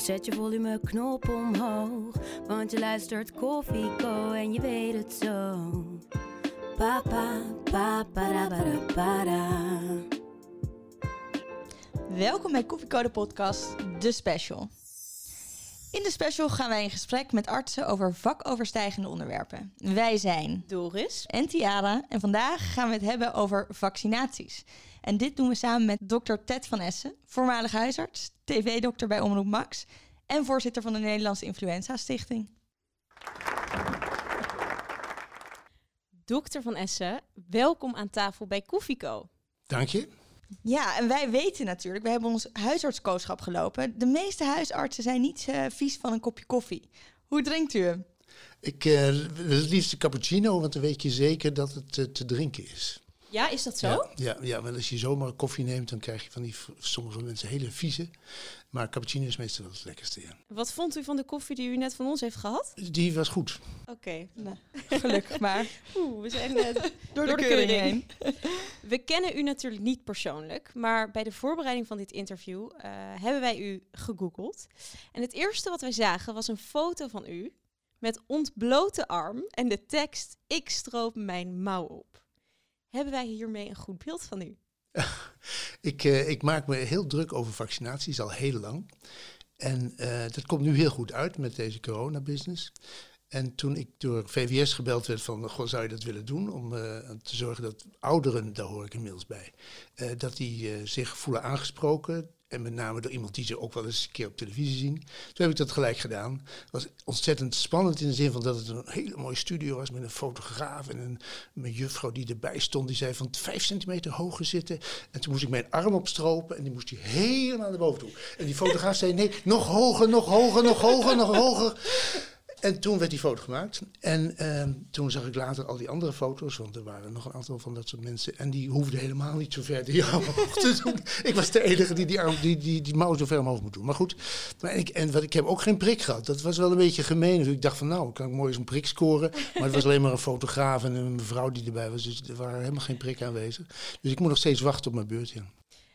Dus zet je volumeknop omhoog. Want je luistert Koffie Co en je weet het zo. Papa, papa, para, para, para. Welkom bij Koffiecode Podcast, de special. In de special gaan wij in gesprek met artsen over vakoverstijgende onderwerpen. Wij zijn Doris. en Tiara en vandaag gaan we het hebben over vaccinaties. En dit doen we samen met dokter Ted van Essen, voormalig huisarts, tv-dokter bij Omroep Max en voorzitter van de Nederlandse Influenza Stichting. Dokter van Essen, welkom aan tafel bij Koffieko. Dank je. Ja, en wij weten natuurlijk, we hebben ons huisartskooschap gelopen. De meeste huisartsen zijn niet eh, vies van een kopje koffie. Hoe drinkt u hem? Ik uh, het liefst een cappuccino, want dan weet je zeker dat het uh, te drinken is. Ja, is dat zo? Ja, ja, ja, want als je zomaar koffie neemt, dan krijg je van die sommige mensen hele vieze. Maar cappuccino is meestal wel het lekkerste. Ja. Wat vond u van de koffie die u net van ons heeft gehad? Die was goed. Oké, okay, nou, gelukkig maar. Oeh, we zijn uh, door, door, de, keuring heen. we kennen u natuurlijk niet persoonlijk, maar bij de voorbereiding van dit interview uh, hebben wij u gegoogeld. En het eerste wat wij zagen was een foto van u met ontblote arm en de tekst: Ik stroop mijn mouw op. Hebben wij hiermee een goed beeld van u? ik, uh, ik maak me heel druk over vaccinaties al heel lang. En uh, dat komt nu heel goed uit met deze coronabusiness. En toen ik door VWS gebeld werd van, goh, zou je dat willen doen? Om uh, te zorgen dat ouderen, daar hoor ik inmiddels bij, dat die zich voelen aangesproken. En met name door iemand die ze ook wel eens een keer op televisie zien. Toen heb ik dat gelijk gedaan. Het was ontzettend spannend in de zin van dat het een hele mooie studio was met een fotograaf en een, een juffrouw die erbij stond. Die zei van vijf centimeter hoger zitten. En toen moest ik mijn arm opstropen en die moest hij helemaal naar boven toe. En die fotograaf zei nee, nog hoger, nog hoger, nog hoger, nog hoger. En toen werd die foto gemaakt. En uh, toen zag ik later al die andere foto's, want er waren nog een aantal van dat soort mensen. En die hoefden helemaal niet zo ver die arm te doen. Ik was de enige die die, arm, die, die, die mouw zo ver omhoog moet doen. Maar goed, maar ik, en wat, ik heb ook geen prik gehad. Dat was wel een beetje gemeen. Dus ik dacht van nou, kan ik mooi zo'n prik scoren. Maar het was alleen maar een fotograaf en een mevrouw die erbij was. Dus er waren helemaal geen prik aanwezig. Dus ik moet nog steeds wachten op mijn beurt. Ja.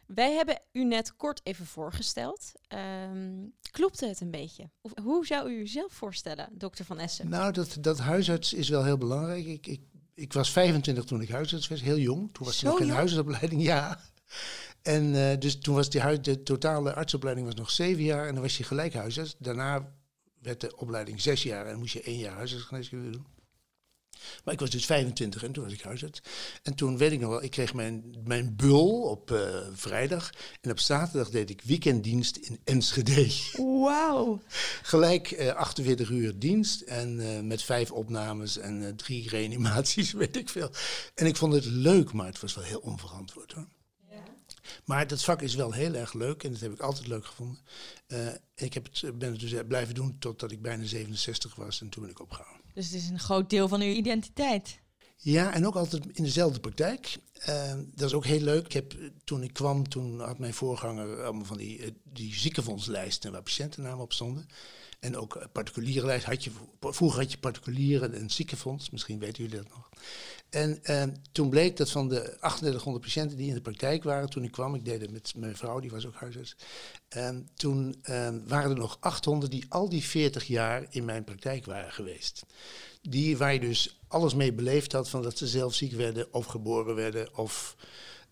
Wij hebben u net kort even voorgesteld. Um, klopte het een beetje? Of hoe zou u uzelf voorstellen, dokter Van Essen? Nou, dat, dat huisarts is wel heel belangrijk. Ik, ik, ik was 25 toen ik huisarts was, heel jong. Toen was er nog geen huisartsopleiding, ja. En uh, dus toen was die huis, de totale artsopleiding was nog zeven jaar en dan was je gelijk huisarts. Daarna werd de opleiding zes jaar en moest je één jaar huisartsgeneeskunde doen. Maar ik was dus 25 en toen was ik huisarts. En toen weet ik nog wel, ik kreeg mijn, mijn bul op uh, vrijdag. En op zaterdag deed ik weekenddienst in Enschede. Wauw. Gelijk uh, 48 uur dienst en uh, met vijf opnames en drie reanimaties, weet ik veel. En ik vond het leuk, maar het was wel heel onverantwoord hoor. Maar dat vak is wel heel erg leuk en dat heb ik altijd leuk gevonden. Ik heb het, ben het dus blijven doen totdat ik bijna 67 was en toen ben ik opgehouden. Dus het is een groot deel van uw identiteit. Ja, en ook altijd in dezelfde praktijk. Uh, dat is ook heel leuk. Ik heb, toen ik kwam, toen had mijn voorganger allemaal van die, die ziekenfondslijsten waar patiëntennamen op stonden. En ook particuliere lijst had je, vroeger had je particulieren en ziekenfonds, misschien weten jullie dat nog. En uh, toen bleek dat van de 3800 patiënten die in de praktijk waren toen ik kwam, ik deed het met mijn vrouw, die was ook huisarts. Uh, toen uh, waren er nog 800 die al die 40 jaar in mijn praktijk waren geweest. Die waar je dus alles mee beleefd had, van dat ze zelf ziek werden of geboren werden of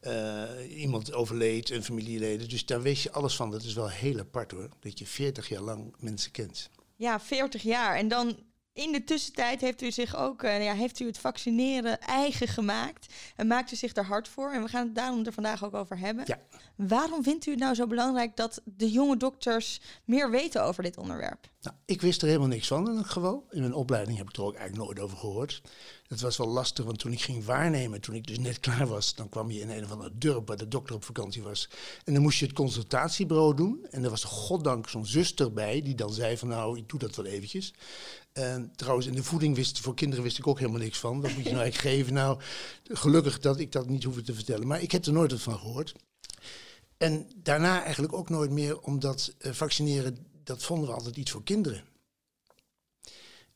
uh, iemand overleed, een familieleden. Dus daar weet je alles van. Dat is wel heel apart hoor, dat je 40 jaar lang mensen kent. Ja, 40 jaar. En dan in de tussentijd heeft u zich ook, uh, ja, heeft u het vaccineren eigen gemaakt en maakt u zich daar hard voor. En we gaan het daarom er vandaag ook over hebben. Ja. Waarom vindt u het nou zo belangrijk dat de jonge dokters meer weten over dit onderwerp? Nou, ik wist er helemaal niks van in elk geval. In mijn opleiding heb ik er ook eigenlijk nooit over gehoord. Dat was wel lastig, want toen ik ging waarnemen, toen ik dus net klaar was, dan kwam je in een of andere dorp waar de dokter op vakantie was. En dan moest je het consultatiebureau doen. En er was goddank zo'n zuster bij, die dan zei van nou, ik doe dat wel eventjes. En trouwens, in de voeding wist, voor kinderen wist ik ook helemaal niks van. Wat moet je nou eigenlijk geven? Nou, gelukkig dat ik dat niet hoefde te vertellen. Maar ik heb er nooit wat van gehoord. En daarna eigenlijk ook nooit meer, omdat uh, vaccineren, dat vonden we altijd iets voor kinderen.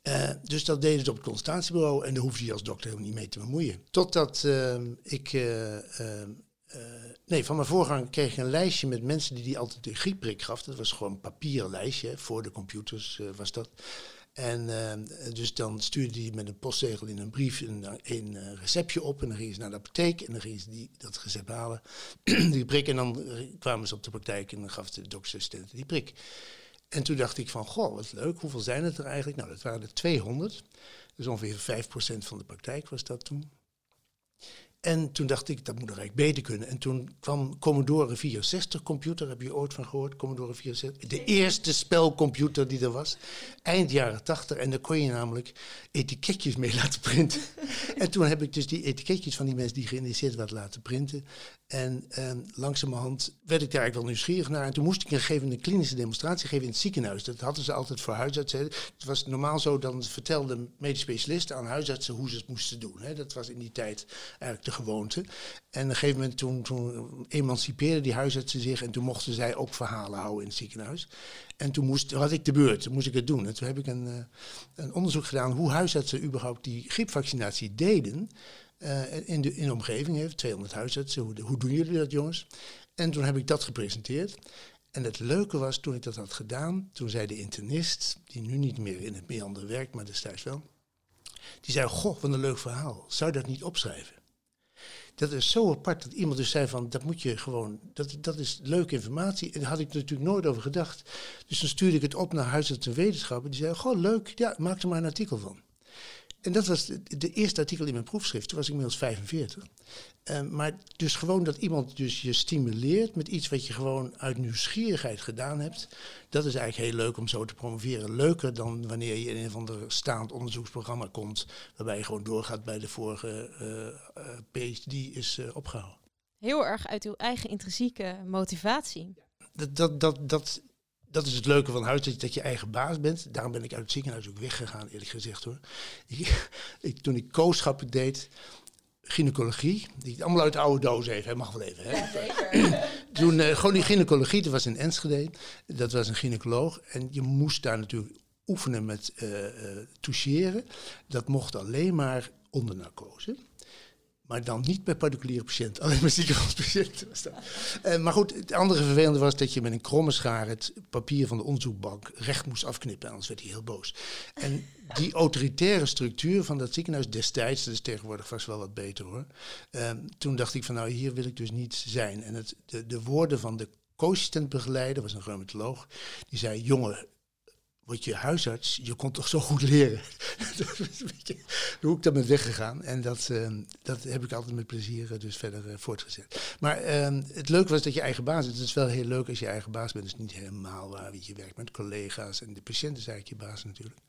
Uh, dus dat deden ze op het consultatiebureau en daar hoefde je als dokter helemaal niet mee te bemoeien. Totdat uh, ik, uh, nee, van mijn voorganger kreeg ik een lijstje met mensen die die altijd de griepprik gaf. Dat was gewoon een papieren lijstje, voor de computers was dat. En dus dan stuurde hij met een postzegel in een brief een, een receptje op. En dan gingen ze naar de apotheek en dan gingen ze die, dat recept halen, die prik. En dan kwamen ze op de praktijk en dan gaf de doktersassistent die prik. En toen dacht ik van, goh, wat leuk, hoeveel zijn het er eigenlijk? Nou, dat waren er 200. Dus ongeveer 5% van de praktijk was dat toen. En toen dacht ik, dat moet er eigenlijk beter kunnen. En toen kwam Commodore 64 computer, heb je ooit van gehoord? Commodore 64, de eerste spelcomputer die er was. Eind jaren 80. En daar kon je namelijk etiketjes mee laten printen. en toen heb ik dus die etiketjes van die mensen die geïnteresseerd waren laten printen. En um, langzamerhand werd ik daar eigenlijk wel nieuwsgierig naar. En toen moest ik een gegeven een klinische demonstratie geven in het ziekenhuis. Dat hadden ze altijd voor huisartsen. Het was normaal zo, dan vertelden medisch specialisten aan huisartsen hoe ze het moesten doen. Hè. Dat was in die tijd eigenlijk de gewoonte. En op een gegeven moment toen, toen die huisartsen zich en toen mochten zij ook verhalen houden in het ziekenhuis. En toen moest, had ik de beurt, toen moest ik het doen. En toen heb ik een, uh, een onderzoek gedaan hoe huisartsen überhaupt die griepvaccinatie deden. Uh, in, de, in de omgeving heeft 200 huisartsen. Hoe, hoe doen jullie dat, jongens? En toen heb ik dat gepresenteerd. En het leuke was, toen ik dat had gedaan, toen zei de internist, die nu niet meer in het meander werkt, maar destijds wel, die zei, goh, wat een leuk verhaal. Zou je dat niet opschrijven? Dat is zo apart dat iemand dus zei van, dat moet je gewoon, dat, dat is leuke informatie. En daar had ik natuurlijk nooit over gedacht. Dus dan stuurde ik het op naar huisarts en wetenschappen. Die zei, goh, leuk, ja, maak er maar een artikel van. En dat was de, eerste artikel in mijn proefschrift. Toen was ik inmiddels 45. Uh, maar dus gewoon dat iemand dus je stimuleert met iets wat je gewoon uit nieuwsgierigheid gedaan hebt. Dat is eigenlijk heel leuk om zo te promoveren. Leuker dan wanneer je in een van de staand onderzoeksprogramma komt. Waarbij je gewoon doorgaat bij de vorige uh, uh, PhD is opgehouden. Heel erg uit uw eigen intrinsieke motivatie. Dat, dat, dat, dat dat is het leuke van huis, dat je, eigen baas bent. Daarom ben ik uit het ziekenhuis ook weggegaan, eerlijk gezegd hoor. Ik, toen ik kooschappen deed, gynaecologie, die allemaal uit de oude doos even, hè, mag wel even. Hè. Ja, zeker. toen, uh, gewoon die gynaecologie, dat was in Enschede, dat was een gynaecoloog. En je moest daar natuurlijk oefenen met uh, uh, toucheren. Dat mocht alleen maar onder narcose. Maar dan niet bij particuliere patiënten, alleen maar ziekenhuispatiënten. Uh, maar goed, het andere vervelende was dat je met een kromme schaar het papier van de onderzoekbank recht moest afknippen, anders werd hij heel boos. En die autoritaire structuur van dat ziekenhuis destijds, dat is tegenwoordig vast wel wat beter hoor. Uh, toen dacht ik van nou, hier wil ik dus niet zijn. En het, de, de woorden van de co-assistentbegeleider, was een rheumatoloog, die zei, jongen, word je huisarts, je kon toch zo goed leren. hoe ik ben weggegaan. En dat, uh, dat heb ik altijd met plezier uh, dus verder uh, voortgezet. Maar ehm, het leuke was dat je eigen baas. Het is wel heel leuk als je eigen baas bent. Het is niet helemaal waar je werkt met collega's. En de patiënt is eigenlijk je baas natuurlijk.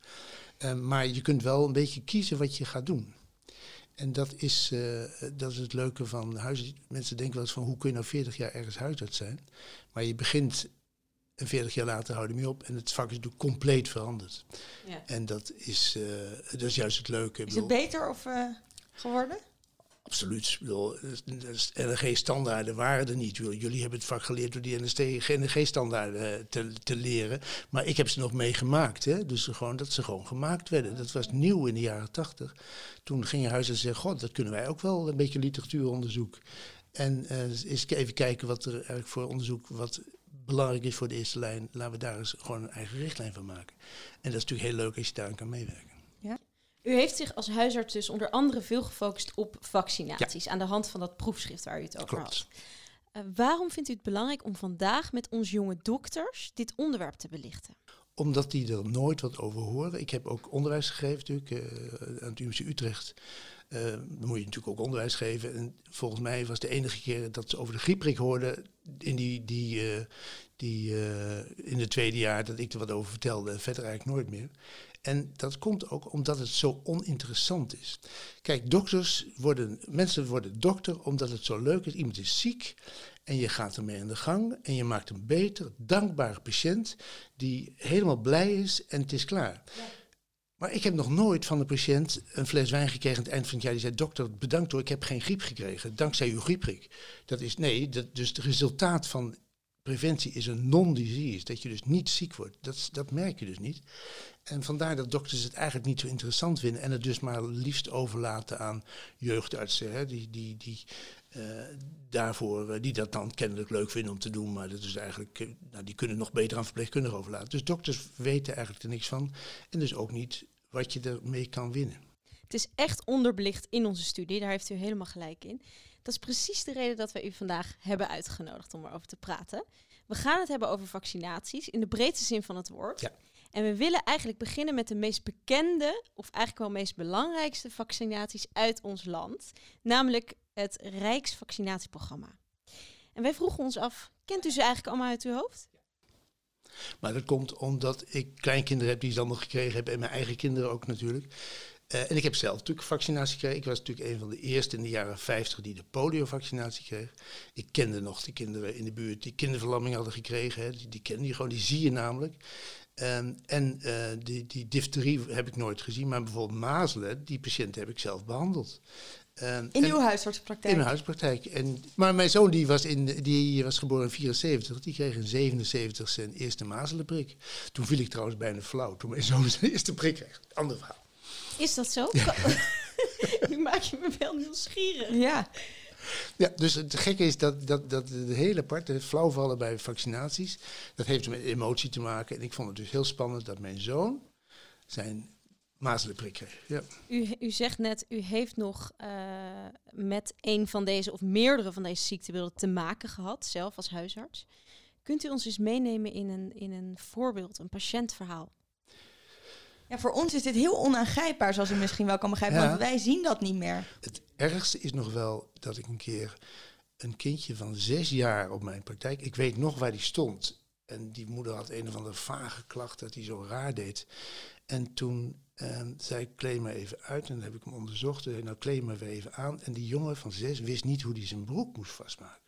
Ehm, maar je kunt wel een beetje kiezen wat je gaat doen. En dat is, dat is het leuke van huisarts. Mensen denken wel eens van hoe kun je nou 40 jaar ergens huisarts zijn. Maar je begint en 40 jaar later houden we mee op. En het vak is natuurlijk compleet veranderd. Ja. En dat is, uh, dat is juist het leuke. Is het beter of uh, geworden? Absoluut. NRG-standaarden waren er niet. Jullie hebben het vak geleerd door die NRG-standaarden eh, te, te leren. Maar ik heb ze nog meegemaakt. Dus gewoon, dat ze gewoon gemaakt werden. Dat was nieuw in de jaren tachtig. Toen ging je huis en zei, god, dat kunnen wij ook wel. Een beetje literatuuronderzoek. En uh, eens even kijken wat er eigenlijk voor onderzoek... wat belangrijk is voor de eerste lijn, laten we daar eens gewoon een eigen richtlijn van maken. En dat is natuurlijk heel leuk als je daar kan meewerken. Ja. U heeft zich als huisarts dus onder andere veel gefocust op vaccinaties aan de hand van dat proefschrift waar u het over Klopt. had. Uh, waarom vindt u het belangrijk om vandaag met ons jonge dokters dit onderwerp te belichten? Omdat die er nooit wat over horen. Ik heb ook onderwijs gegeven natuurlijk uh, aan het UMC Utrecht. Dan moet je natuurlijk ook onderwijs geven. En volgens mij was de enige keer dat ze over de griepprik hoorden in, die, die, die, in het tweede jaar dat ik er wat over vertelde. Verder eigenlijk nooit meer. En dat komt ook omdat het zo oninteressant is. Kijk, dokters worden, mensen worden dokter omdat het zo leuk is. Iemand is ziek en je gaat ermee aan de gang en je maakt een beter, dankbare patiënt die helemaal blij is en het is klaar. Maar ik heb nog nooit van de patiënt een fles wijn gekregen aan het eind van het jaar. Die zei, dokter, bedankt hoor, ik heb geen griep gekregen, dankzij uw grieprik. Dat is, nee, dat, dus het resultaat van preventie is een non-disease. Dat je dus niet ziek wordt. Dat, dat merk je dus niet. En vandaar dat dokters het eigenlijk niet zo interessant vinden en het dus maar liefst overlaten aan jeugdartsen, hè, die, die, die, daarvoor, uh, die dat dan kennelijk leuk vinden om te doen, maar dat is eigenlijk, uh, nou, die kunnen nog beter aan verpleegkundigen overlaten. Dus dokters weten eigenlijk er niks van en dus ook niet wat je ermee kan winnen. Het is echt onderbelicht in onze studie, daar heeft u helemaal gelijk in. Dat is precies de reden dat we u vandaag hebben uitgenodigd om erover te praten. We gaan het hebben over vaccinaties in de breedste zin van het woord. Ja. En we willen eigenlijk beginnen met de meest bekende, of eigenlijk wel meest belangrijkste vaccinaties uit ons land. Namelijk het Rijksvaccinatieprogramma. En wij vroegen ons af, kent u ze eigenlijk allemaal uit uw hoofd? Maar dat komt omdat ik kleinkinderen heb die ze allemaal gekregen hebben en mijn eigen kinderen ook natuurlijk. Uh, en ik heb zelf natuurlijk vaccinatie gekregen. Ik was natuurlijk een van de eerste in de jaren 50 die de poliovaccinatie kreeg. Ik kende nog de kinderen in de buurt die kinderverlamming hadden gekregen. Hè. Die, die kende je gewoon, die zie je namelijk. Um, en uh, die, die difterie heb ik nooit gezien, maar bijvoorbeeld mazelen, die patiënten heb ik zelf behandeld. Um, in uw huisartspraktijk? In mijn huispraktijk. En, maar mijn zoon die was, in, die was geboren in 74, die kreeg in 77 zijn eerste mazelenprik. Toen viel ik trouwens bijna flauw, toen mijn zoon zijn eerste prik kreeg. Ander verhaal. Is dat zo? nu maak je me wel nieuwsgierig. Ja. Ja, dus het gekke is dat, dat, dat de hele aparte flauwvallen bij vaccinaties, dat heeft met emotie te maken. En ik vond het dus heel spannend dat mijn zoon zijn mazelenprik kreeg. Ja. U, u zegt net, u heeft nog uh, met een van deze of meerdere van deze ziektebeelden te maken gehad, zelf als huisarts. Kunt u ons eens meenemen in een, in een voorbeeld, een patiëntverhaal? Ja, voor ons is dit heel onaangrijpbaar, zoals u misschien wel kan begrijpen, want wij zien dat niet meer. Het ergste is nog wel dat ik een keer een kindje van zes jaar op mijn praktijk, ik weet nog waar die stond. En die moeder had een of andere vage klacht dat hij zo raar deed. En toen zei ik, kleed maar even uit. En dan heb ik hem onderzocht. En nou, kleed maar weer even aan. En die jongen van zes wist niet hoe hij zijn broek moest vastmaken.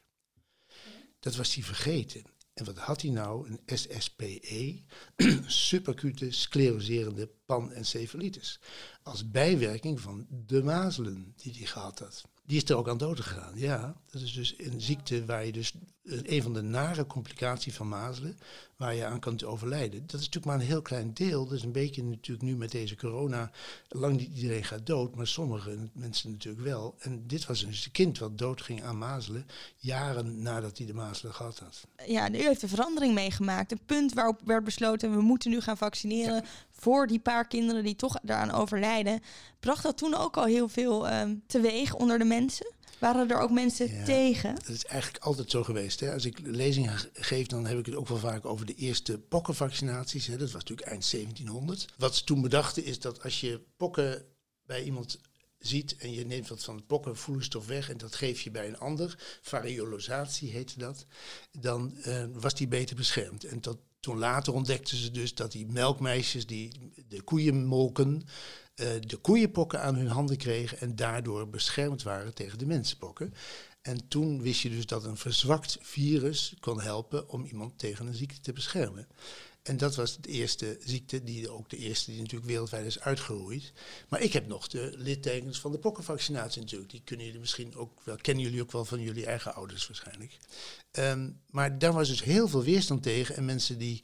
Dat was hij vergeten. En wat had hij nou? Een SSPE, superacute scleroserende panencefalitis. Als bijwerking van de mazelen die hij gehad had. Die is er ook aan dood gegaan, ja. Dat is dus een ziekte waar je dus een van de nare complicaties van mazelen, waar je aan kan overlijden. Dat is natuurlijk maar een heel klein deel. Dat is een beetje natuurlijk nu met deze corona, lang niet iedereen gaat dood, maar sommige mensen natuurlijk wel. En dit was dus een kind wat dood ging aan mazelen, jaren nadat hij de mazelen gehad had. Ja, u heeft een verandering meegemaakt. Een punt waarop werd besloten, we moeten nu gaan vaccineren voor die paar kinderen die toch daaraan overlijden. Bracht dat toen ook al heel veel um, teweeg onder de mensen? Waren er ook mensen tegen? Dat is eigenlijk altijd zo geweest. Hè. Als ik lezingen geef, dan heb ik het ook wel vaak over de eerste pokkenvaccinaties. Hè. Dat was natuurlijk eind 1700. Wat ze toen bedachten is dat als je pokken bij iemand ziet en je neemt wat van het pokkenvloeistof weg en dat geef je bij een ander, variolisatie heette dat, dan uh, was die beter beschermd. En tot, toen later ontdekten ze dus dat die melkmeisjes die de koeien molken, de koeienpokken aan hun handen kregen en daardoor beschermd waren tegen de mensenpokken. En toen wist je dus dat een verzwakt virus kon helpen om iemand tegen een ziekte te beschermen. En dat was de eerste ziekte, die ook de eerste die natuurlijk wereldwijd is uitgeroeid. Maar ik heb nog de littekens van de pokkenvaccinatie natuurlijk. Die kunnen jullie misschien ook wel, kennen jullie ook wel van jullie eigen ouders waarschijnlijk. Um, maar daar was dus heel veel weerstand tegen. En mensen die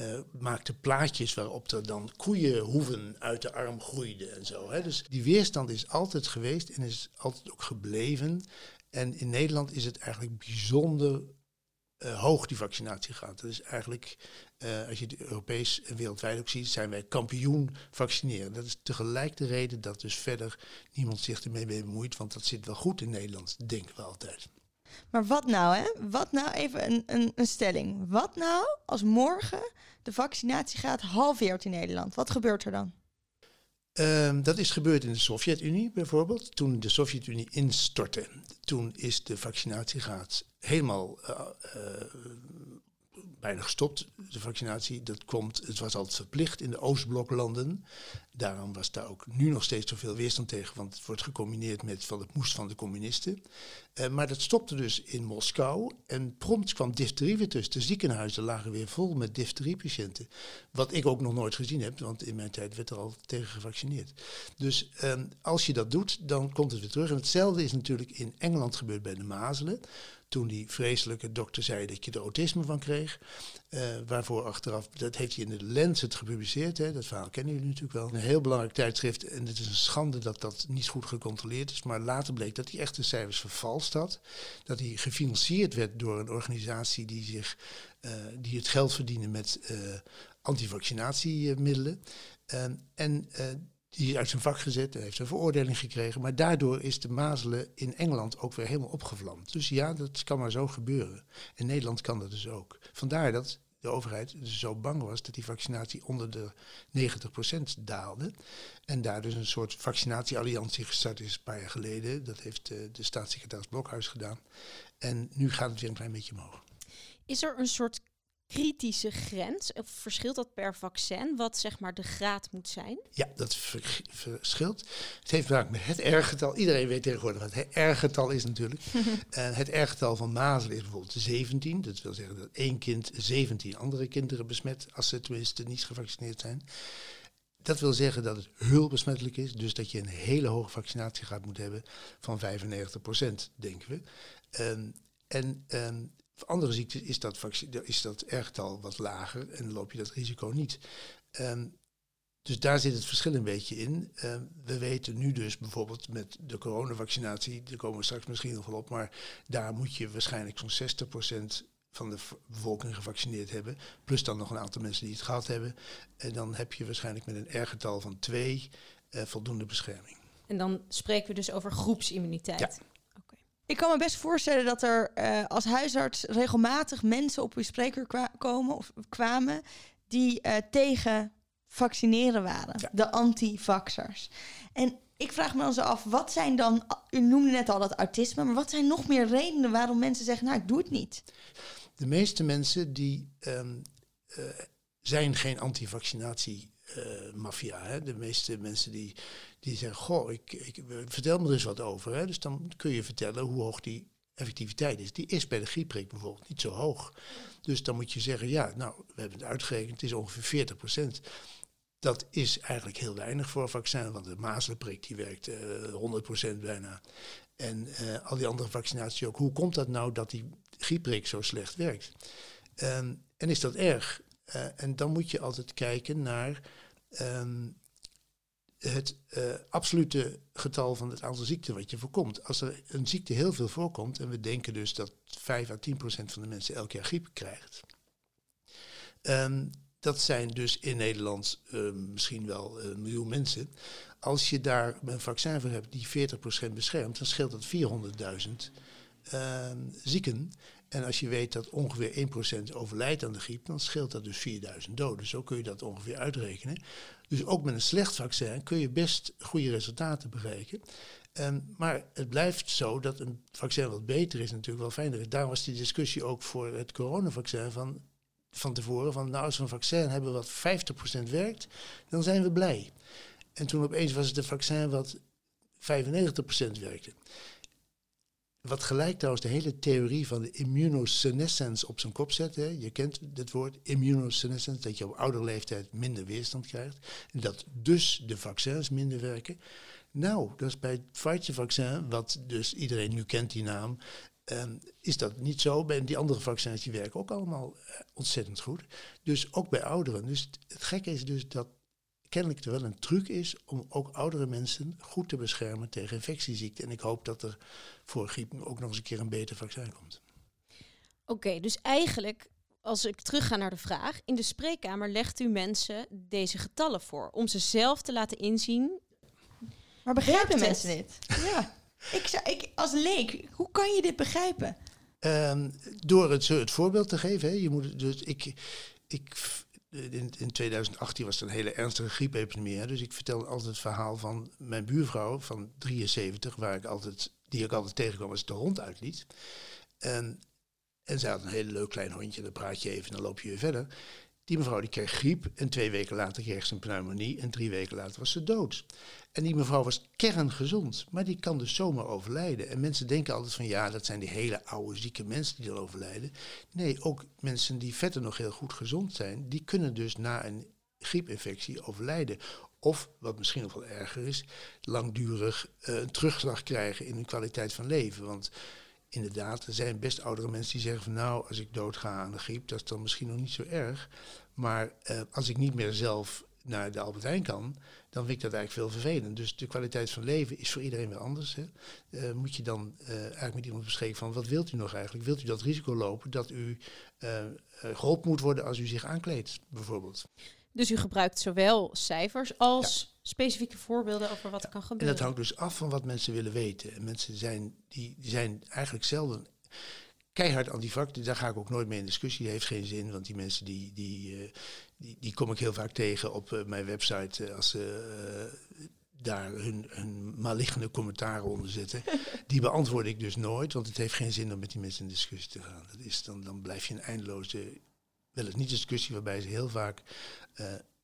uh, maakten plaatjes waarop er dan koeienhoeven uit de arm groeiden en zo. Hè. Dus die weerstand is altijd geweest en is altijd ook gebleven. En in Nederland is het eigenlijk bijzonder uh, hoog die vaccinatie gaat. Dat is eigenlijk, uh, als je het Europees en wereldwijd ook ziet, zijn wij kampioen vaccineren. Dat is tegelijk de reden dat dus verder niemand zich ermee bemoeit, want dat zit wel goed in Nederland, denken we altijd. Maar wat nou, hè? Wat nou, even een, een, een stelling. Wat nou als morgen de vaccinatiegraad halveert in Nederland? Wat gebeurt er dan? Ehm, dat is gebeurd in de Sovjet-Unie bijvoorbeeld. Toen de Sovjet-Unie instortte, toen is de vaccinatiegraad helemaal uh, bijna gestopt, de vaccinatie. Dat komt, het was altijd verplicht in de Oostbloklanden. Daarom was daar ook nu nog steeds zoveel weerstand tegen, want het wordt gecombineerd met van het moest van de communisten. Uh, maar dat stopte dus in Moskou en prompt kwam difterie weer tussen. De ziekenhuizen lagen weer vol met difteriepatiënten. Wat ik ook nog nooit gezien heb, want in mijn tijd werd er al tegen gevaccineerd. Dus um, als je dat doet, dan komt het weer terug. En hetzelfde is natuurlijk in Engeland gebeurd bij de mazelen toen die vreselijke dokter zei dat je er autisme van kreeg. Uh, waarvoor achteraf, dat heeft hij in de Lancet gepubliceerd. Hè, dat verhaal kennen jullie natuurlijk wel. Een heel belangrijk tijdschrift. En het is een schande dat dat niet goed gecontroleerd is. Maar later bleek dat hij echt de cijfers vervalst had. Dat hij gefinancierd werd door een organisatie die, zich, uh, die het geld verdiende met uh, antivaccinatiemiddelen. en die is uit zijn vak gezet, hij heeft een veroordeling gekregen. Maar daardoor is de mazelen in Engeland ook weer helemaal opgevlamd. Dus ja, dat kan maar zo gebeuren. In Nederland kan dat dus ook. Vandaar dat de overheid dus zo bang was dat die vaccinatie onder de 90% daalde. En daar dus een soort vaccinatiealliantie gestart is een paar jaar geleden. Dat heeft uh, de staatssecretaris Blokhuis gedaan. En nu gaat het weer een klein beetje omhoog. Is er een soort kritische grens? Of verschilt dat per vaccin, wat zeg maar de graad moet zijn? Ja, dat verschilt. Het heeft te maken met het R-getal. Iedereen weet tegenwoordig wat het R-getal is natuurlijk. en het R-getal van mazelen is bijvoorbeeld 17. Dat wil zeggen dat één kind 17 andere kinderen besmet, als ze tenminste niet gevaccineerd zijn. Dat wil zeggen dat het heel besmettelijk is, dus dat je een hele hoge vaccinatiegraad moet hebben van 95%, denken we. Um, en um, voor andere ziekten is dat, is dat R-getal wat lager en loop je dat risico niet. Um, dus daar zit het verschil een beetje in. Uh, we weten nu dus bijvoorbeeld met de coronavaccinatie, daar komen we straks misschien nog wel op, maar daar moet je waarschijnlijk zo'n 60% van de bevolking gevaccineerd hebben. Plus dan nog een aantal mensen die het gehad hebben. En dan heb je waarschijnlijk met een R-getal van 2 uh, voldoende bescherming. En dan spreken we dus over groepsimmuniteit. Ja. Ik kan me best voorstellen dat er uh, als huisarts regelmatig mensen op uw spreker kwa komen of kwamen die uh, tegen vaccineren waren, ja. de anti-vaxxers. En ik vraag me dan zo af, wat zijn dan, u noemde net al dat autisme, maar wat zijn nog meer redenen waarom mensen zeggen, nou ik doe het niet? De meeste mensen die um, uh, zijn geen anti-vaccinatie uh, maffia. De meeste mensen die, die zeggen, goh, ik, ik, vertel me er eens wat over. Hè? Dus dan kun je vertellen hoe hoog die effectiviteit is. Die is bij de griepprik bijvoorbeeld niet zo hoog. Dus dan moet je zeggen, ja, nou, we hebben het uitgerekend, het is ongeveer 40 procent. Dat is eigenlijk heel weinig voor een vaccin, want de mazelenprik die werkt uh, 100% bijna. En uh, al die andere vaccinaties ook. Hoe komt dat nou dat die griepprik zo slecht werkt? Um, en is dat erg? En dan moet je altijd kijken naar um, het uh, absolute getal van het aantal ziekten wat je voorkomt. Als er een ziekte heel veel voorkomt, en we denken dus dat 5 à 10 procent van de mensen elk jaar griep krijgt. Um, dat zijn dus in Nederland uh, misschien wel een miljoen mensen. Als je daar een vaccin voor hebt die 40% beschermt, dan scheelt dat 400.000 uh, zieken. En als je weet dat ongeveer 1% overlijdt aan de griep, dan scheelt dat dus 4000 doden. Zo kun je dat ongeveer uitrekenen. Dus ook met een slecht vaccin kun je best goede resultaten bereiken. Um, maar het blijft zo dat een vaccin wat beter is natuurlijk wel fijner is. Daar was die discussie ook voor het coronavaccin van, van tevoren. Van nou, als we een vaccin hebben wat 50% werkt, dan zijn we blij. En toen opeens was het een vaccin wat 95% werkte. Wat gelijk trouwens de hele theorie van de immunosenescence op zijn kop zet. Hè. Je kent dit woord, immunosenescence, dat je op oudere leeftijd minder weerstand krijgt. En dat dus de vaccins minder werken. Nou, dat is bij het Pfizer-vaccin, wat dus iedereen nu kent die naam, um, is dat niet zo. Bij die andere vaccins die werken ook allemaal uh, ontzettend goed. Dus ook bij ouderen. Dus het, het gekke is dus dat kennelijk er wel een truc is om ook oudere mensen goed te beschermen tegen infectieziekten. En ik hoop dat er voor griep ook nog eens een keer een beter vaccin komt. Oké, okay, dus eigenlijk, als ik terug ga naar de vraag, in de spreekkamer legt u mensen deze getallen voor om ze zelf te laten inzien. Maar begrijpen mensen dit? Ja. Ik, zou, ik, als leek, hoe kan je dit begrijpen? Um, door het, het voorbeeld te geven. Hè. Je moet, dus ik, ik in, in 2018 was het een hele ernstige griepepidemie. Dus ik vertel altijd het verhaal van mijn buurvrouw van 73, waar ik altijd, die ik altijd tegenkwam als ik de hond uitliet. En, en zij had een heel leuk klein hondje, dan praat je even en dan loop je weer verder. Die mevrouw die kreeg griep en twee weken later kreeg ze een pneumonie en drie weken later was ze dood. En die mevrouw was kerngezond, maar die kan dus zomaar overlijden. En mensen denken altijd van ja, dat zijn die hele oude zieke mensen die dan overlijden. Nee, ook mensen die verder nog heel goed gezond zijn, die kunnen dus na een griepinfectie overlijden. Of, wat misschien nog wel erger is, langdurig uh, een terugslag krijgen in hun kwaliteit van leven. Want inderdaad, er zijn best oudere mensen die zeggen van nou, als ik doodga aan de griep, dat is dan misschien nog niet zo erg. Maar uh, als ik niet meer zelf naar de Albert Heijn kan, dan vind ik dat eigenlijk veel vervelend. Dus de kwaliteit van leven is voor iedereen weer anders. Hè. Uh, moet je dan uh, eigenlijk met iemand bespreken van wat wilt u nog eigenlijk? Wilt u dat risico lopen dat u geholpen moet worden als u zich aankleedt, bijvoorbeeld? Dus u gebruikt zowel cijfers als specifieke voorbeelden over wat er kan gebeuren. En dat hangt dus af van wat mensen willen weten. En mensen zijn, die, die zijn eigenlijk zelden keihard antivak. Daar ga ik ook nooit mee in discussie. Dat heeft geen zin, want die mensen die, die, uh, die, die, kom ik heel vaak tegen op uh, mijn website. Uh, als ze daar hun, hun maligne commentaren onder zetten. die beantwoord ik dus nooit, want het heeft geen zin om met die mensen in discussie te gaan. Dat is dan, dan blijf je een eindeloze, wel eens niet discussie, waarbij ze heel vaak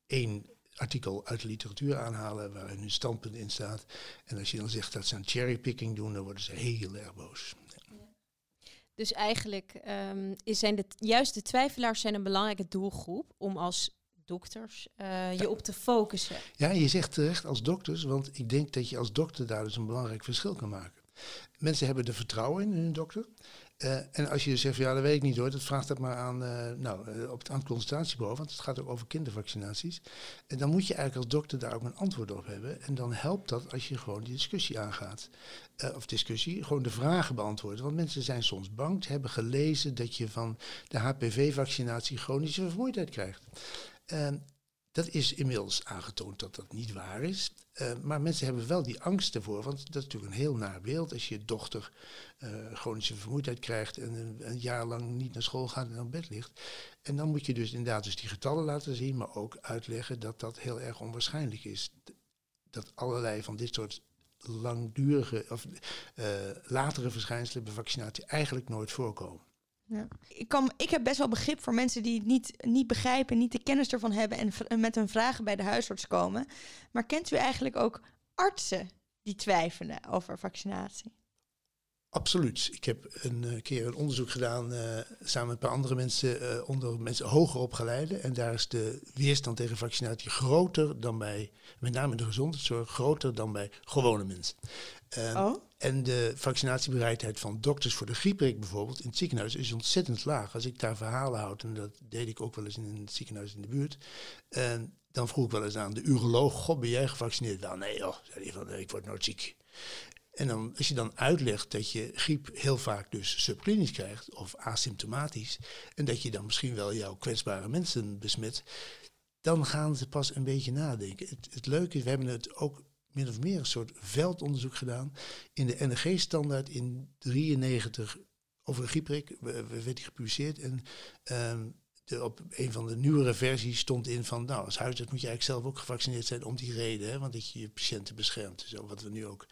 één artikel uit de literatuur aanhalen waar hun standpunt in staat. En als je dan zegt dat ze aan cherrypicking doen, dan worden ze heel erg boos. Dus eigenlijk um, is zijn de, juist de twijfelaars zijn een belangrijke doelgroep om als dokters uh, je op te focussen. Ja, je zegt terecht als dokters, want ik denk dat je als dokter daar dus een belangrijk verschil kan maken. Mensen hebben er vertrouwen in, in hun dokter. Uh, en als je zegt, ja, dat weet ik niet hoor, dat vraagt dat maar aan, uh, nou, uh, op het, aan want het gaat ook over kindervaccinaties. En dan moet je eigenlijk als dokter daar ook een antwoord op hebben. En dan helpt dat als je gewoon die discussie aangaat. of discussie, gewoon de vragen beantwoorden. Want mensen zijn soms bang, hebben gelezen dat je van de HPV-vaccinatie chronische vermoeidheid krijgt. Dat is inmiddels aangetoond dat dat niet waar is. Uh, maar mensen hebben wel die angst ervoor, want dat is natuurlijk een heel naar beeld als je dochter uh, chronische vermoeidheid krijgt en een, jaar lang niet naar school gaat en op bed ligt. En dan moet je dus inderdaad dus die getallen laten zien, maar ook uitleggen dat dat heel erg onwaarschijnlijk is. Dat allerlei van dit soort langdurige of uh, latere verschijnselen bij vaccinatie eigenlijk nooit voorkomen. Ja. Ik, kan, ik heb best wel begrip voor mensen die het niet, niet begrijpen, niet de kennis ervan hebben en, en met hun vragen bij de huisarts komen. Maar kent u eigenlijk ook artsen die twijfelen over vaccinatie? Absoluut. Ik heb een uh, keer een onderzoek gedaan uh, samen met een paar andere mensen uh, onder mensen hoger opgeleide. En daar is de weerstand tegen vaccinatie groter dan bij, met name de gezondheidszorg, groter dan bij gewone mensen. oh? En de vaccinatiebereidheid van dokters voor de grieprik bijvoorbeeld in het ziekenhuis is ontzettend laag. Als ik daar verhalen houd, en dat deed ik ook wel eens in het ziekenhuis in de buurt. En dan vroeg ik wel eens aan de uroloog, god ben jij gevaccineerd? Wel nee joh, zei hij van ik word nooit ziek. En dan, als je dan uitlegt dat je griep heel vaak dus subklinisch krijgt of asymptomatisch, en dat je dan misschien wel jouw kwetsbare mensen besmet, dan gaan ze pas een beetje nadenken. Het, het leuke is, we hebben het ook min of meer een soort veldonderzoek gedaan in de NRG-standaard in 93 over de grieprik, werd die gepubliceerd. En de, op een van de nieuwere versies stond in van, nou, als huisarts moet je eigenlijk zelf ook gevaccineerd zijn om die reden, hè, want dat je je patiënten beschermt. Zo wat we nu ook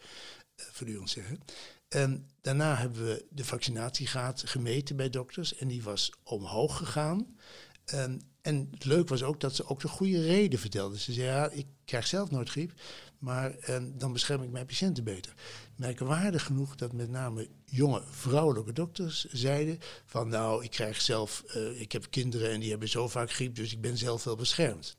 uh, zeggen. En daarna hebben we de vaccinatiegraad gemeten bij dokters en die was omhoog gegaan. Um, en het leuke was ook dat ze ook de goede reden vertelden. Ze zei, ja, ik krijg zelf nooit griep, maar eh, dan bescherm ik mijn patiënten beter. Merkwaardig genoeg dat met name jonge vrouwelijke dokters zeiden van nou, ik krijg zelf, uh, ik heb kinderen en die hebben zo vaak griep, dus ik ben zelf wel beschermd.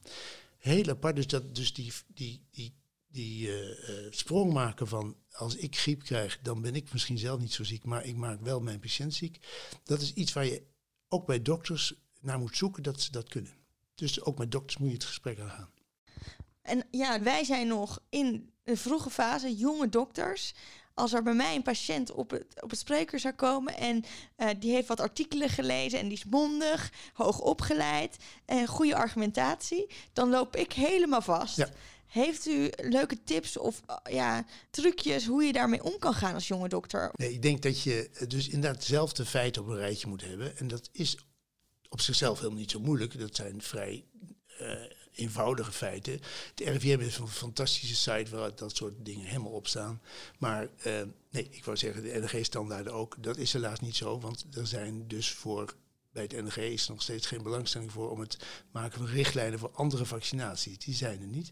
Heel apart, dus, dat, dus die, die, die, die uh, sprong maken van als ik griep krijg, dan ben ik misschien zelf niet zo ziek, maar ik maak wel mijn patiënt ziek. Dat is iets waar je ook bij dokters naar moet zoeken dat ze dat kunnen. Dus ook met dokters moet je het gesprek aangaan. En ja, wij zijn nog in de vroege fase, jonge dokters. Als er bij mij een patiënt op het, op het spreker zou komen en uh, die heeft wat artikelen gelezen en die is mondig, hoog opgeleid en goede argumentatie, dan loop ik helemaal vast. Ja. Heeft u leuke tips of uh, ja, trucjes hoe je daarmee om kan gaan als jonge dokter? Nee, ik denk dat je dus inderdaad hetzelfde feiten op een rijtje moet hebben. En dat is op zichzelf helemaal niet zo moeilijk. Dat zijn vrij uh, eenvoudige feiten. De RIVM is een fantastische site waar dat soort dingen helemaal op staan. Maar uh, nee, ik wou zeggen, de NG-standaarden ook. Dat is helaas niet zo, want er zijn dus voor bij het NG is nog steeds geen belangstelling voor om het maken van richtlijnen voor andere vaccinaties. Die zijn er niet.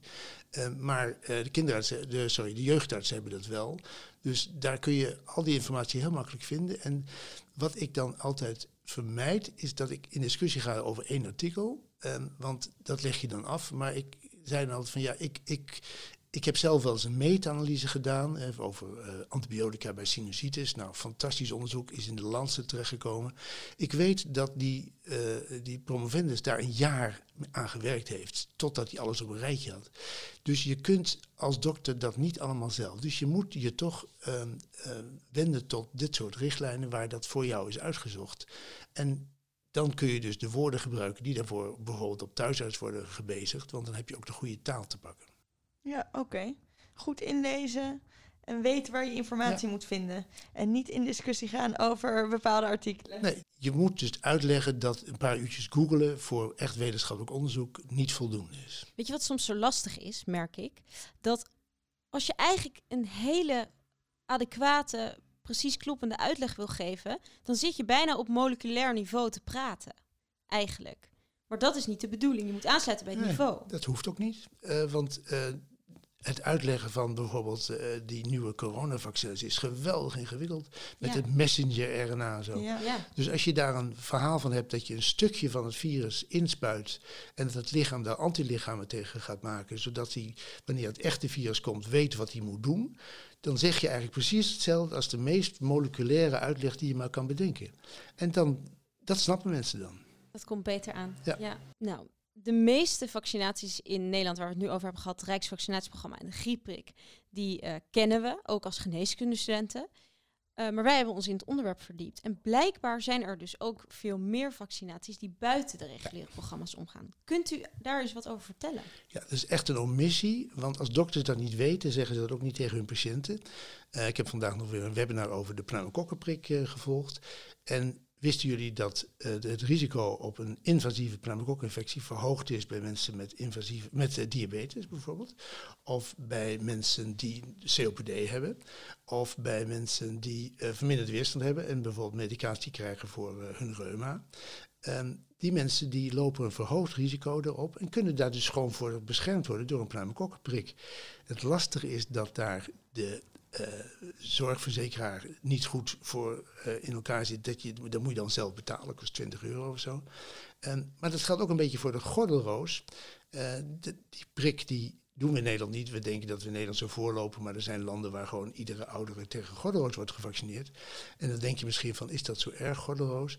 Uh, maar uh, de kinderartsen, de, sorry, de jeugdartsen hebben dat wel. Dus daar kun je al die informatie heel makkelijk vinden. En wat ik dan altijd vermijd, is dat ik in discussie ga over één artikel. Um, want dat leg je dan af. Maar ik zei dan altijd van ja, ik, ik, ik heb zelf wel eens een meta-analyse gedaan eh, over uh, antibiotica bij sinusitis. Nou, fantastisch onderzoek is in de Lancet terechtgekomen. Ik weet dat die, uh, die promovendus daar een jaar aan gewerkt heeft, totdat hij alles op een rijtje had. Dus je kunt als dokter dat niet allemaal zelf. Dus je moet je toch uh, wenden tot dit soort richtlijnen waar dat voor jou is uitgezocht. En dan kun je dus de woorden gebruiken die daarvoor bijvoorbeeld op thuisarts worden gebezigd, want dan heb je ook de goede taal te pakken. Ja, oké. Goed inlezen en weten waar je informatie moet vinden. En niet in discussie gaan over bepaalde artikelen. Nee, je moet dus uitleggen dat een paar uurtjes googelen voor echt wetenschappelijk onderzoek niet voldoende is. Weet je wat soms zo lastig is, merk ik? Dat als je eigenlijk een hele adequate, precies kloppende uitleg wil geven, dan zit je bijna op moleculair niveau te praten. Eigenlijk. Maar dat is niet de bedoeling. Je moet aansluiten bij het nee, niveau. Dat hoeft ook niet. Uh, want uh, het uitleggen van bijvoorbeeld uh, die nieuwe coronavaccins is geweldig ingewikkeld. Met Ja. het messenger RNA en zo. Ja. Ja. Dus als je daar een verhaal van hebt dat je een stukje van het virus inspuit en dat het lichaam daar antilichamen tegen gaat maken, zodat hij, wanneer het echte virus komt, weet wat hij moet doen, dan zeg je eigenlijk precies hetzelfde als de meest moleculaire uitleg die je maar kan bedenken. En dan, dat snappen mensen dan. Dat komt beter aan. Ja. Nou, de meeste vaccinaties in Nederland, waar we het nu over hebben gehad, het Rijksvaccinatieprogramma en de griepprik, die eh, kennen we, ook als geneeskundestudenten. Eh, maar wij hebben ons in het onderwerp verdiept. En blijkbaar zijn er dus ook veel meer vaccinaties die buiten de reguliere programma's omgaan. Kunt u daar eens wat over vertellen? Ja, dat is echt een omissie, want als dokters dat niet weten, zeggen ze dat ook niet tegen hun patiënten. Uh, ik heb vandaag nog weer een webinar over de pneumokokkenprik uh, gevolgd. En Wisten jullie dat uh, het risico op een invasieve pneumokokkinfectie verhoogd is bij mensen met, invasieve, met uh, diabetes bijvoorbeeld? Of bij mensen die COPD hebben? Of bij mensen die uh, verminderde weerstand hebben en bijvoorbeeld medicatie krijgen voor hun reuma? Um, die mensen die lopen een verhoogd risico erop en kunnen daar dus gewoon voor beschermd worden door een pneumokokkenprik. Het lastige is dat daar de uh, zorgverzekeraar niet goed voor uh, in elkaar zit, dat, je, dat moet je dan zelf betalen, kost 20 euro of zo. En, maar dat geldt ook een beetje voor de gordelroos. De, die prik die doen we in Nederland niet. We denken dat we in Nederland zo voorlopen, maar er zijn landen waar gewoon iedere oudere tegen gordelroos wordt gevaccineerd. En dan denk je misschien van, is dat zo erg, gordelroos?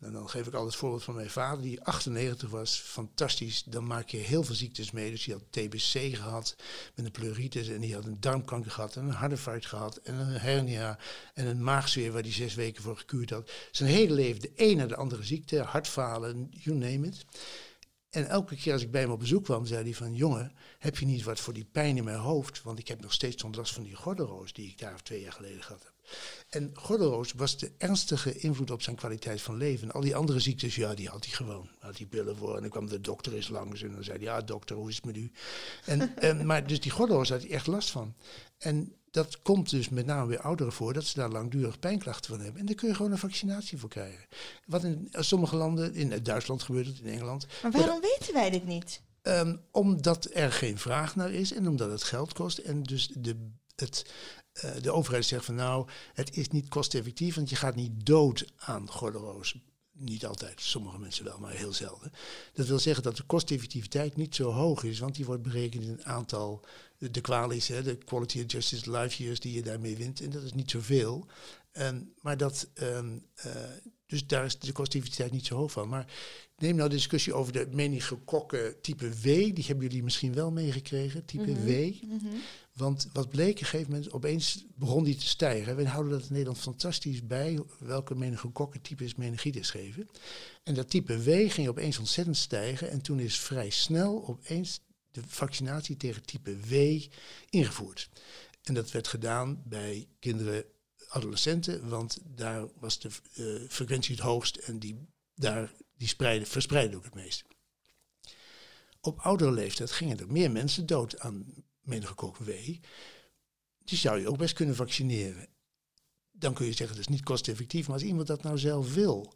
En dan geef ik altijd het voorbeeld van mijn vader, die 98 was, fantastisch. Dan maak je heel veel ziektes mee. Dus die had TBC gehad met een pleuritis en die had een darmkanker gehad en een hartinfarct gehad en een hernia en een maagzweer waar hij zes weken voor gekuurd had. Zijn hele leven de een naar de andere ziekte, hartfalen, you name it. En elke keer als ik bij hem op bezoek kwam, zei hij van... jongen, heb je niet wat voor die pijn in mijn hoofd? Want ik heb nog steeds zo'n last van die gordelroos die ik daar twee jaar geleden gehad heb. En gordelroos was de ernstige invloed op zijn kwaliteit van leven. En al die andere ziektes, ja, die had hij gewoon. Had hij pillen voor en dan kwam de dokter eens langs en dan zei hij... ja, dokter, hoe is het met u? En, en, maar dus die gordelroos had hij echt last van. En dat komt dus met name bij ouderen voor dat ze daar langdurig pijnklachten van hebben. En daar kun je gewoon een vaccinatie voor krijgen. Wat in sommige landen, in Duitsland gebeurt het, in Engeland. Maar waarom dat, weten wij dit niet? Um, omdat er geen vraag naar is en omdat het geld kost. En dus de, het, uh, de overheid zegt van nou, het is niet kosteffectief, want je gaat niet dood aan gordelroos. Niet altijd, sommige mensen wel, maar heel zelden. Dat wil zeggen dat de kosteffectiviteit niet zo hoog is, want die wordt berekend in een aantal, de kwalies, de quality adjusted life years die je daarmee wint. En dat is niet zoveel. Um, maar dat, um, uh, dus daar is de kosteffectiviteit niet zo hoog van. Maar neem nou de discussie over de meningokokken type W, die hebben jullie misschien wel meegekregen, type Mhm. W. Want wat bleek, op een gegeven moment, opeens begon die te stijgen. We houden dat in Nederland fantastisch bij, welke meningokokken-types meningitis geven. En dat type W ging opeens ontzettend stijgen. En toen is vrij snel opeens de vaccinatie tegen type W ingevoerd. En dat werd gedaan bij kinderen, adolescenten, want daar was de uh, frequentie het hoogst en die, daar die spreiden, verspreiden ook het meest. Op oudere leeftijd gingen er meer mensen dood aan meningococcus W. Die zou je ook best kunnen vaccineren. Dan kun je zeggen, dat is niet kosteffectief, maar als iemand dat nou zelf wil,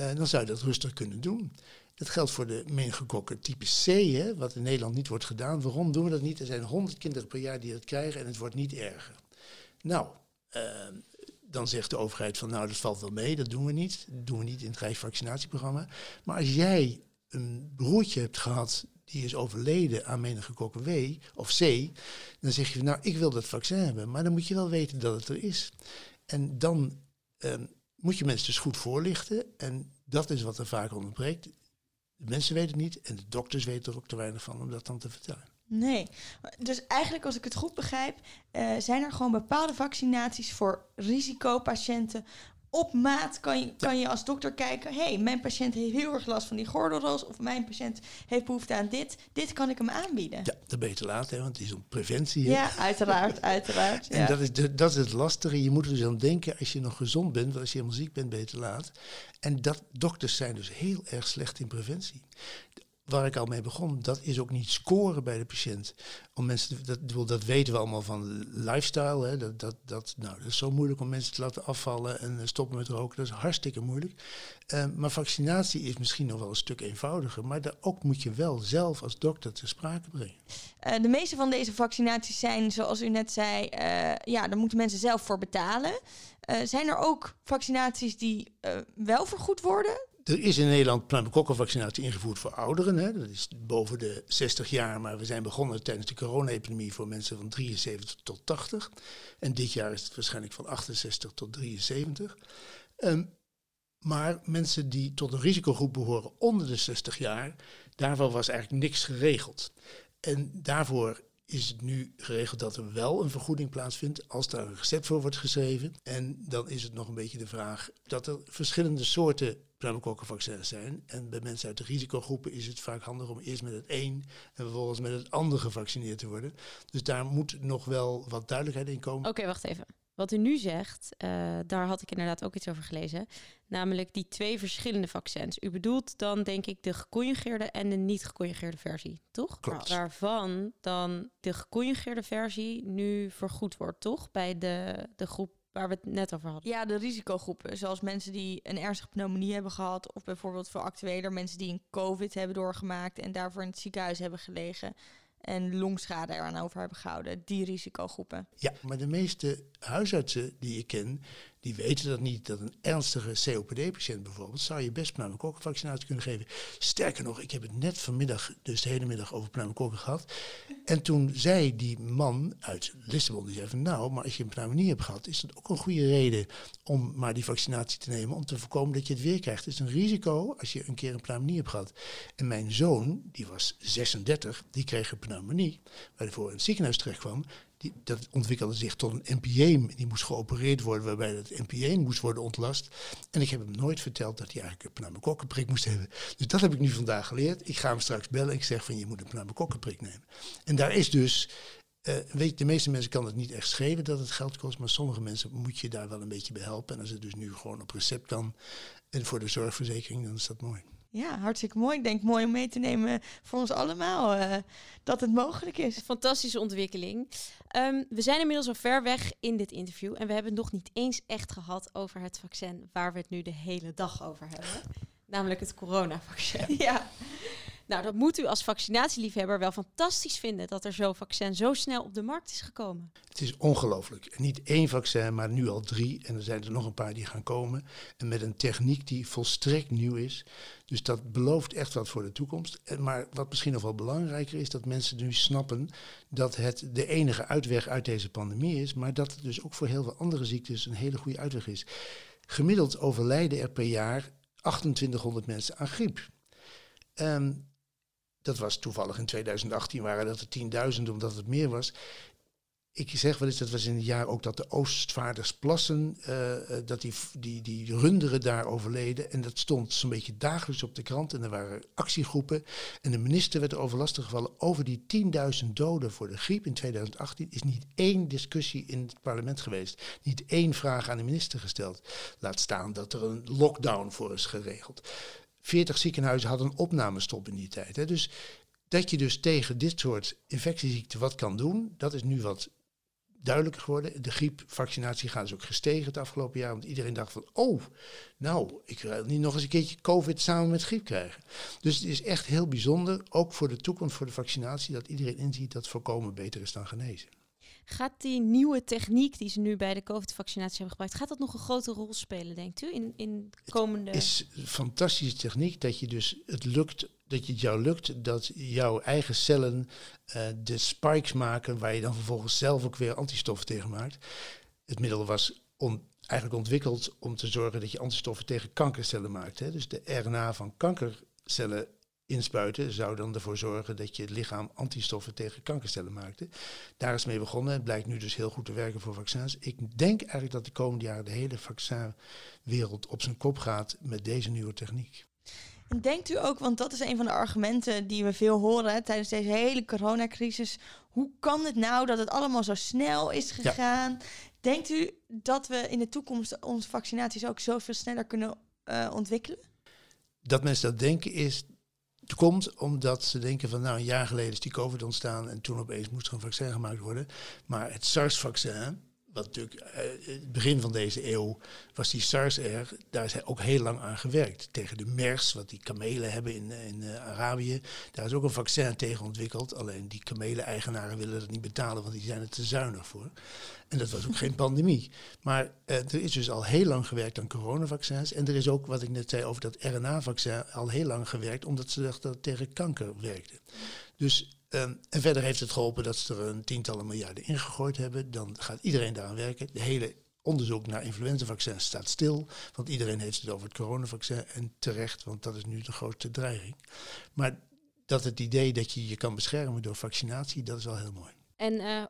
uh, dan zou je dat rustig kunnen doen. Dat geldt voor de meningokokken type C, hè, wat in Nederland niet wordt gedaan. Waarom doen we dat niet? Er zijn 100 kinderen per jaar die dat krijgen en het wordt niet erger. Nou, dan zegt de overheid van nou, dat valt wel mee, dat doen we niet. Dat doen we niet in het Rijksvaccinatieprogramma. Maar als jij een broertje hebt gehad die is overleden aan meningokokken W of C, dan zeg je nou, ik wil dat vaccin hebben, maar dan moet je wel weten dat het er is. En dan um, moet je mensen dus goed voorlichten en dat is wat er vaak ontbreekt. De mensen weten het niet en de dokters weten er ook te weinig van om dat dan te vertellen. Nee, dus eigenlijk als ik het goed begrijp, uh, zijn er gewoon bepaalde vaccinaties voor risicopatiënten op maat kan je, kan je als dokter kijken... hé, hey, mijn patiënt heeft heel erg last van die gordelroos... of mijn patiënt heeft behoefte aan dit. Dit kan ik hem aanbieden. Ja, dat ben je te laat, hè, want het is om preventie. Ja, uiteraard, uiteraard. En dat, is de, dat is het lastige. Je moet er dus aan denken als je nog gezond bent... want als je helemaal ziek bent, ben je te laat. En dat, dokters zijn dus heel erg slecht in preventie waar ik al mee begon, dat is ook niet scoren bij de patiënt. Om mensen te, dat, dat weten we allemaal van lifestyle. Hè, dat, dat, dat, nou, dat is zo moeilijk om mensen te laten afvallen en eh, stoppen met roken. Dat is hartstikke moeilijk. Uh, maar vaccinatie is misschien nog wel een stuk eenvoudiger. Maar daar ook moet je wel zelf als dokter ter sprake brengen. Uh, de meeste van deze vaccinaties zijn, zoals u net zei, ja, daar moeten mensen zelf voor betalen. zijn er ook vaccinaties die wel vergoed worden? Er is in Nederland pneumokokkenvaccinatie ingevoerd voor ouderen. Hè. Dat is boven de 60 jaar, maar we zijn begonnen tijdens de corona-epidemie voor mensen van 73 tot 80. En dit jaar is het waarschijnlijk van 68 tot 73. Um, maar mensen die tot een risicogroep behoren onder de 60 jaar, daarvoor was eigenlijk niks geregeld. En daarvoor is het nu geregeld dat er wel een vergoeding plaatsvindt als daar een recept voor wordt geschreven. En dan is het nog een beetje de vraag dat er verschillende soorten pneumokokkenvaccins zijn. En bij mensen uit de risicogroepen is het vaak handig om eerst met het een en vervolgens met het ander gevaccineerd te worden. Dus daar moet nog wel wat duidelijkheid in komen. Oké, wacht even. Wat u nu zegt, uh, daar had ik inderdaad ook iets over gelezen. Namelijk die twee verschillende vaccins. U bedoelt dan denk ik de geconjugeerde en de niet geconjugeerde versie, toch? Klopt. Waarvan dan de geconjugeerde versie nu vergoed wordt, toch? Bij de, de groep waar we het net over hadden. Ja, de risicogroepen. Zoals mensen die een ernstige pneumonie hebben gehad. Of bijvoorbeeld veel actueler mensen die een COVID hebben doorgemaakt en daarvoor in het ziekenhuis hebben gelegen en longschade eraan over hebben gehouden, die risicogroepen. Ja, maar de meeste huisartsen die ik ken, die weten dat niet. Dat een ernstige COPD-patiënt bijvoorbeeld, zou je best pneumokokkenvaccinatie kunnen geven. Sterker nog, ik heb het net vanmiddag, dus de hele middag, over pneumokokken gehad. En toen zei die man uit Lissabon, die zei van nou, maar als je een pneumonie hebt gehad, is dat ook een goede reden om maar die vaccinatie te nemen, om te voorkomen dat je het weer krijgt. Het is een risico als je een keer een pneumonie hebt gehad. En mijn zoon, die was 36, die kreeg een pneumonie, waarvoor in het ziekenhuis terecht kwam dat ontwikkelde zich tot een NPE. Die moest geopereerd worden, waarbij dat NPE moest worden ontlast. En ik heb hem nooit verteld dat hij eigenlijk een pneumokokkenprik moest hebben. Dus dat heb ik nu vandaag geleerd. Ik ga hem straks bellen. Ik zeg van je moet een pneumokokkenprik nemen. En daar is dus uh, weet, de meeste mensen kan het niet echt schelen dat het geld kost, maar sommige mensen moet je daar wel een beetje bij helpen. En als het dus nu gewoon op recept kan en voor de zorgverzekering, dan is dat mooi. Ja, hartstikke mooi. Ik denk mooi om mee te nemen voor ons allemaal uh, dat het mogelijk is. Fantastische ontwikkeling. Um, we zijn inmiddels al ver weg in dit interview en we hebben het nog niet eens echt gehad over het vaccin waar we het nu de hele dag over hebben. Namelijk het coronavaccin. Ja. Nou, dat moet u als vaccinatieliefhebber wel fantastisch vinden dat er zo'n vaccin zo snel op de markt is gekomen. Het is ongelooflijk. Niet één vaccin, maar nu al drie. En er zijn er nog een paar die gaan komen. En met een techniek die volstrekt nieuw is. Dus dat belooft echt wat voor de toekomst. Maar wat misschien nog wel belangrijker is, dat mensen nu snappen dat het de enige uitweg uit deze pandemie is. Maar dat het dus ook voor heel veel andere ziektes een hele goede uitweg is. Gemiddeld overlijden er per jaar 2800 mensen aan griep. Um, dat was toevallig in 2018 waren dat er 10.000 omdat het meer was. Ik zeg wel eens, dat was in het jaar ook dat de Oostvaardersplassen, uh, dat die, die, die runderen daar overleden. En dat stond zo'n beetje dagelijks op de krant. En er waren actiegroepen. En de minister werd over lastig gevallen. Over die 10.000 doden voor de griep in 2018 is niet één discussie in het parlement geweest. Niet één vraag aan de minister gesteld. Laat staan dat er een lockdown voor is geregeld. 40 ziekenhuizen hadden een opnamestop in die tijd. Hè. Dus dat je dus tegen dit soort infectieziekten wat kan doen, dat is nu wat duidelijker geworden. De griepvaccinatie gaat dus ook gestegen het afgelopen jaar. Want iedereen dacht van, oh, nou, ik wil niet nog eens een keertje COVID samen met griep krijgen. Dus het is echt heel bijzonder, ook voor de toekomst, voor de vaccinatie, dat iedereen inziet dat voorkomen beter is dan genezen. Gaat die nieuwe techniek die ze nu bij de COVID-vaccinatie hebben gebruikt, gaat dat nog een grote rol spelen, denkt u, in, in komende... Het is een fantastische techniek dat je dus het lukt, dat je het jou lukt dat jouw eigen cellen uh, de spikes maken waar je dan vervolgens zelf ook weer antistoffen tegen maakt. Het middel was eigenlijk ontwikkeld om te zorgen dat je antistoffen tegen kankercellen maakt. Hè. Dus de RNA van kankercellen inspuiten zou dan ervoor zorgen dat je het lichaam antistoffen tegen kankercellen maakte. Daar is mee begonnen. Het blijkt nu dus heel goed te werken voor vaccins. Ik denk eigenlijk dat de komende jaren de hele vaccinwereld op zijn kop gaat met deze nieuwe techniek. En denkt u ook, want dat is een van de argumenten die we veel horen tijdens deze hele coronacrisis. Hoe kan het nou dat het allemaal zo snel is gegaan? Denkt u dat we in de toekomst onze vaccinaties ook zoveel sneller kunnen uh, ontwikkelen? Dat mensen dat denken is komt omdat ze denken van nou een jaar geleden is die COVID ontstaan en toen opeens moest er een vaccin gemaakt worden. Maar het SARS-vaccin, wat natuurlijk uh, het begin van deze eeuw was die SARS er, daar is ook heel lang aan gewerkt. Tegen de MERS, wat die kamelen hebben in, in uh, Arabië, daar is ook een vaccin tegen ontwikkeld. Alleen die kamelen-eigenaren willen dat niet betalen, want die zijn er te zuinig voor. En dat was ook geen pandemie. Maar uh, er is dus al heel lang gewerkt aan coronavaccins. En er is ook, wat ik net zei over dat RNA-vaccin, al heel lang gewerkt, omdat ze dachten dat het tegen kanker werkte. Dus Um, en verder heeft het geholpen dat ze er een tientallen miljarden ingegooid hebben. Dan gaat iedereen daaraan werken. De hele onderzoek naar influenzavaccins staat stil. Want iedereen heeft het over het coronavaccin. En terecht, want dat is nu de grootste dreiging. Maar dat het idee dat je je kan beschermen door vaccinatie, dat is wel heel mooi. En uh,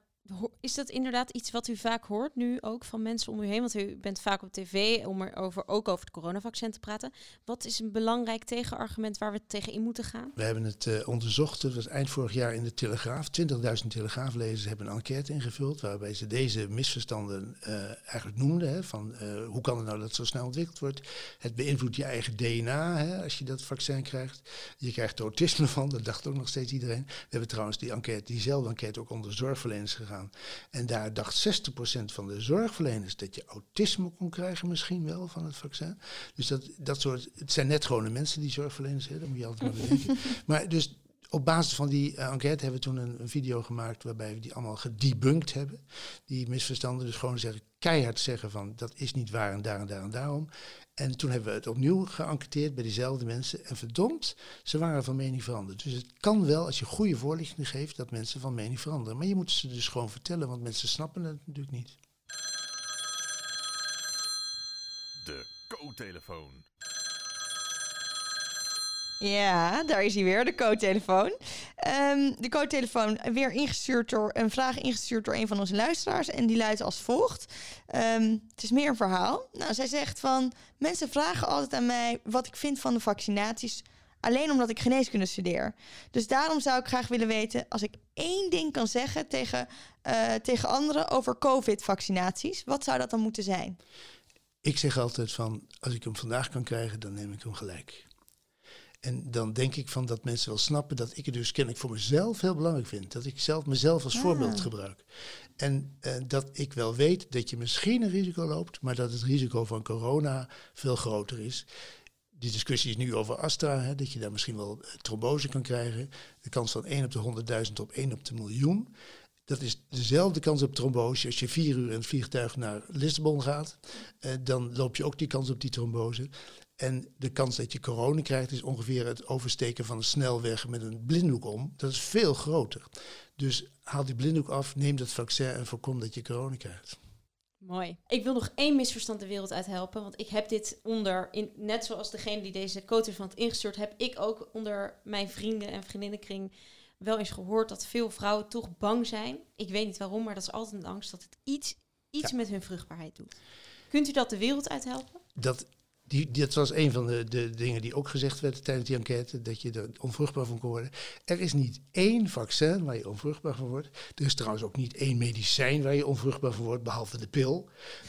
is dat inderdaad iets wat u vaak hoort nu ook van mensen om u heen? Want u bent vaak op tv om er over, ook over het coronavaccin te praten. Wat is een belangrijk tegenargument waar we tegen in moeten gaan? We hebben het uh, onderzocht. Het was eind vorig jaar in de Telegraaf. 20.000 Telegraaflezers hebben een enquête ingevuld waarbij ze deze misverstanden uh, eigenlijk noemden. Hè, van uh, hoe kan het nou dat het zo snel ontwikkeld wordt? Het beïnvloedt je eigen DNA hè, als je dat vaccin krijgt. Je krijgt er autisme van, dat dacht ook nog steeds iedereen. We hebben trouwens die enquête, diezelfde enquête ook onder zorgverleners gegaan en daar dacht 60% van de zorgverleners dat je autisme kon krijgen, misschien wel van het vaccin. Dus dat, dat soort. Het zijn net gewone mensen die zorgverleners zijn, dat moet je altijd maar bedenken. maar dus op basis van die uh, enquête hebben we toen een, een, video gemaakt waarbij we die allemaal gedebunked hebben. Die misverstanden, dus gewoon zeggen, keihard zeggen van dat is niet waar en daar en daar en daarom. En toen hebben we het opnieuw geënquêteerd bij diezelfde mensen. En verdomd, ze waren van mening veranderd. Dus het kan wel, als je goede voorlichting geeft, dat mensen van mening veranderen. Maar je moet ze dus gewoon vertellen, want mensen snappen het natuurlijk niet. De co-telefoon. Ja, daar is hij weer, de co-telefoon. Um, de co-telefoon weer ingestuurd door een vraag ingestuurd door een van onze luisteraars. En die luidt als volgt. Um, het is meer een verhaal. Nou, zij zegt van mensen vragen altijd aan mij wat ik vind van de vaccinaties. Alleen omdat ik geneeskunde studeer. Dus daarom zou ik graag willen weten, als ik één ding kan zeggen tegen, uh, tegen anderen over COVID-vaccinaties, wat zou dat dan moeten zijn? Ik zeg altijd van, als ik hem vandaag kan krijgen, dan neem ik hem gelijk. En dan denk ik van dat mensen wel snappen dat ik het dus kennelijk voor mezelf heel belangrijk vind. Dat ik zelf mezelf als voorbeeld gebruik. En uh, dat ik wel weet dat je misschien een risico loopt, maar dat het risico van corona veel groter is. Die discussie is nu over Astra, hè, dat je daar misschien wel eh, trombose kan krijgen. De kans van 1 op de 100.000 op 1 op de miljoen. Dat is dezelfde kans op trombose. Als je vier uur in het vliegtuig naar Lissabon gaat, uh, dan loop je ook die kans op die trombose. En de kans dat je corona krijgt is ongeveer het oversteken van een snelweg met een blinddoek om. Dat is veel groter. Dus haal die blinddoek af, neem dat vaccin en voorkom dat je corona krijgt. Mooi. Ik wil nog één misverstand de wereld uit helpen. Want ik heb dit onder, in, net zoals degene die deze coach van het ingestuurd, heb ik ook onder mijn vrienden en vriendinnenkring wel eens gehoord dat veel vrouwen toch bang zijn. Ik weet niet waarom, maar dat is altijd een angst dat het iets, iets met hun vruchtbaarheid doet. Kunt u dat de wereld uit helpen? Dat die, dat was een van de, de dingen die ook gezegd werden tijdens die enquête, dat je er onvruchtbaar van kon worden. Er is niet één vaccin waar je onvruchtbaar van wordt. Er is trouwens ook niet één medicijn waar je onvruchtbaar van wordt, behalve de pil.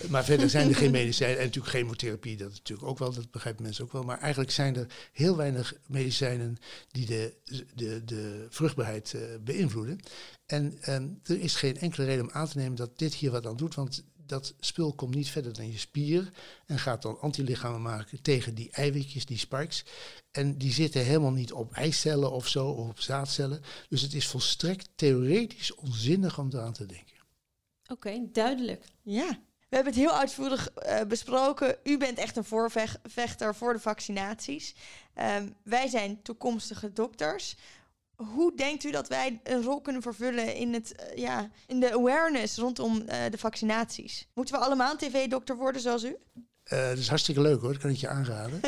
Maar verder zijn er geen medicijnen en natuurlijk chemotherapie, dat natuurlijk ook wel, dat begrijpen mensen ook wel. Maar eigenlijk zijn er heel weinig medicijnen die de, de, de vruchtbaarheid uh, beïnvloeden. En um, er is geen enkele reden om aan te nemen dat dit hier wat aan doet, want dat spul komt niet verder dan je spier en gaat dan antilichamen maken tegen die eiwitjes, die spikes. En die zitten helemaal niet op eicellen of zo, of op zaadcellen. Dus het is volstrekt theoretisch onzinnig om eraan te denken. Oké, duidelijk. Ja. We hebben het heel uitvoerig uh, besproken. U bent echt een voorvechter voor de vaccinaties. Um, wij zijn toekomstige dokters. Hoe denkt u dat wij een rol kunnen vervullen in, het, uh, ja, in de awareness rondom uh, de vaccinaties? Moeten we allemaal tv-dokter worden zoals u? Uh, dat is hartstikke leuk hoor, dat kan ik je aanraden.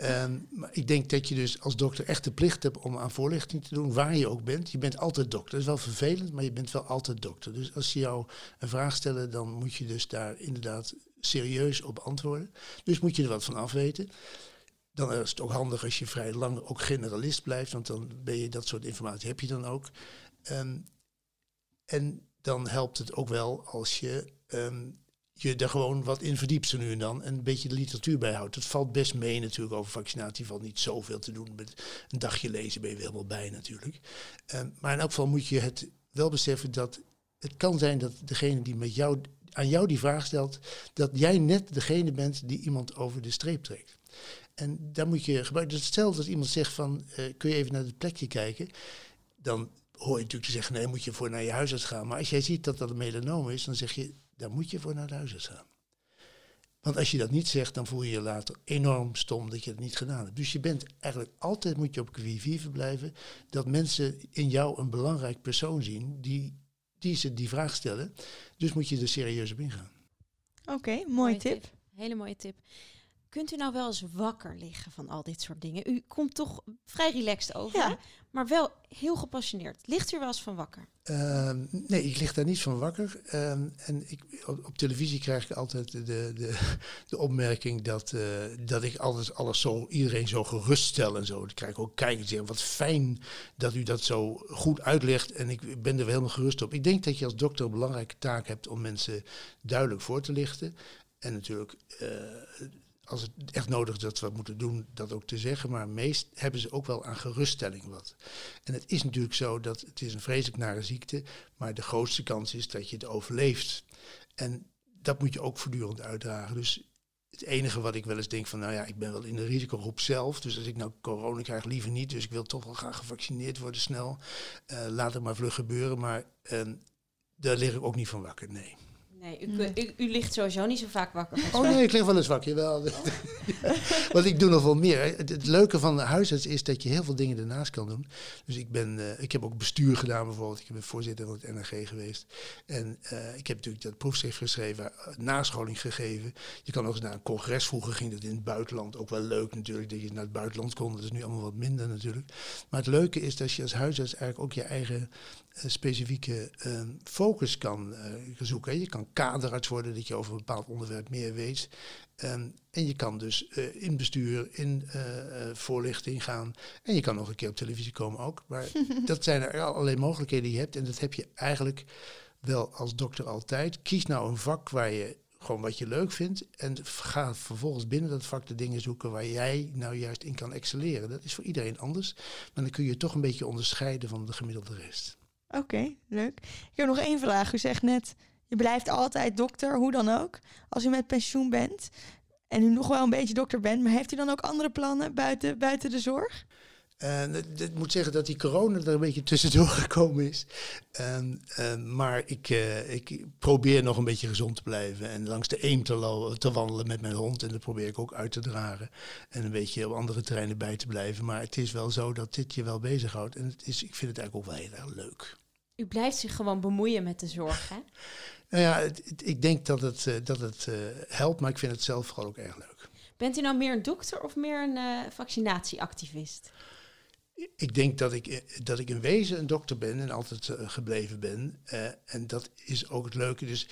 um, maar ik denk dat je dus als dokter echt de plicht hebt om aan voorlichting te doen, waar je ook bent. Je bent altijd dokter. Dat is wel vervelend, maar je bent wel altijd dokter. Dus als ze jou een vraag stellen, dan moet je dus daar inderdaad serieus op antwoorden. Dus moet je er wat van afweten. Dan is het ook handig als je vrij lang ook generalist blijft, want dan ben je dat soort informatie heb je dan ook. Um, en dan helpt het ook wel als je um, je er gewoon wat in verdiept zo nu en dan en een beetje de literatuur bijhoudt. Het valt best mee natuurlijk over vaccinatie, valt niet zoveel te doen. Met een dagje lezen ben je helemaal bij natuurlijk. Um, maar in elk geval moet je het wel beseffen dat het kan zijn dat degene die met jou, aan jou die vraag stelt, dat jij net degene bent die iemand over de streep trekt. En daar moet je gebruiken. Dus stel dat iemand zegt van, uh, kun je even naar het plekje kijken, dan hoor je natuurlijk te zeggen, nee, moet je voor naar je huisarts gaan. Maar als jij ziet dat dat een melanoom is, dan zeg je, daar moet je voor naar de huisarts gaan. Want als je dat niet zegt, dan voel je je later enorm stom dat je het niet gedaan hebt. Dus je bent eigenlijk altijd moet je op qui blijven dat mensen in jou een belangrijk persoon zien die, die ze die vraag stellen. Dus moet je er serieus op ingaan. Oké, okay, mooie, mooie tip. tip. Hele mooie tip. Kunt u nou wel eens wakker liggen van al dit soort dingen? U komt toch vrij relaxed over, ja. maar wel heel gepassioneerd. Ligt u wel eens van wakker? Uh, nee, ik lig daar niet van wakker. Uh, en ik, op, op, televisie krijg ik altijd de, de, de opmerking dat, uh, dat ik altijd alles zo, iedereen zo geruststel en zo. Dan krijg ik ook kijkers zeggen, wat fijn dat u dat zo goed uitlegt en ik ben er wel helemaal gerust op. Ik denk dat je als dokter een belangrijke taak hebt om mensen duidelijk voor te lichten. En natuurlijk uh, als het echt nodig is dat we wat moeten doen, dat ook te zeggen. Maar meest hebben ze ook wel aan geruststelling wat. En het is natuurlijk zo dat het is een vreselijk nare ziekte, maar de grootste kans is dat je het overleeft. En dat moet je ook voortdurend uitdragen. Dus het enige wat ik wel eens denk van, nou ja, ik ben wel in de risicogroep zelf. Dus als ik nou corona krijg, liever niet. Dus ik wil toch wel graag gevaccineerd worden snel. Uh, laat het maar vlug gebeuren. Maar uh, daar lig ik ook niet van wakker, nee. Nee, u, nee. U, u, ligt sowieso niet zo vaak wakker. Oh nee, ik lig wel eens wakker, wel. ja, want ik doe nog wel meer. Het, het, leuke van de huisarts is dat je heel veel dingen ernaast kan doen. Dus ik, ben, uh, ik heb ook bestuur gedaan bijvoorbeeld. Ik ben voorzitter van het NRG geweest. En uh, ik heb natuurlijk dat proefschrift geschreven, uh, nascholing gegeven. Je kan ook eens naar een congres. Vroeger ging dat in het buitenland. Ook wel leuk natuurlijk, dat je naar het buitenland kon. Dat is nu allemaal wat minder natuurlijk. Maar het leuke is dat je als huisarts eigenlijk ook je eigen specifieke uh, focus kan uh, zoeken. Je kan kaderarts worden, dat je over een bepaald onderwerp meer weet. Um, en je kan dus uh, in bestuur, in voorlichting gaan. En je kan nog een keer op televisie komen ook. Maar dat zijn er alleen mogelijkheden die je hebt. En dat heb je eigenlijk wel als dokter altijd. Kies nou een vak waar je gewoon wat je leuk vindt. En ga vervolgens binnen dat vak de dingen zoeken waar jij nou juist in kan excelleren. Dat is voor iedereen anders. Maar dan kun je toch een beetje onderscheiden van de gemiddelde rest. Oké, leuk. Ik heb nog één vraag. U zegt net, je blijft altijd dokter, hoe dan ook. Als u met pensioen bent en u nog wel een beetje dokter bent, maar heeft u dan ook andere plannen buiten, buiten de zorg? Uh, ik moet zeggen dat die corona er een beetje tussendoor gekomen is. Uh, uh, maar ik, eh, ik probeer nog een beetje gezond te blijven. En langs de Eem te, te, wandelen met mijn hond. En dat probeer ik ook uit te dragen. En een beetje op andere terreinen bij te blijven. Maar het is wel zo dat dit je wel bezighoudt. En het is, ik vind het eigenlijk ook wel heel erg leuk. U blijft zich gewoon bemoeien met de zorg, hè? nou ja, het, het, ik denk dat het, uh, dat het uh, helpt, maar ik vind het zelf vooral ook erg leuk. Bent u nou meer een dokter of meer een uh, vaccinatieactivist? Ik denk dat ik, dat ik in wezen een dokter ben en altijd gebleven ben. en dat is ook het leuke. Dus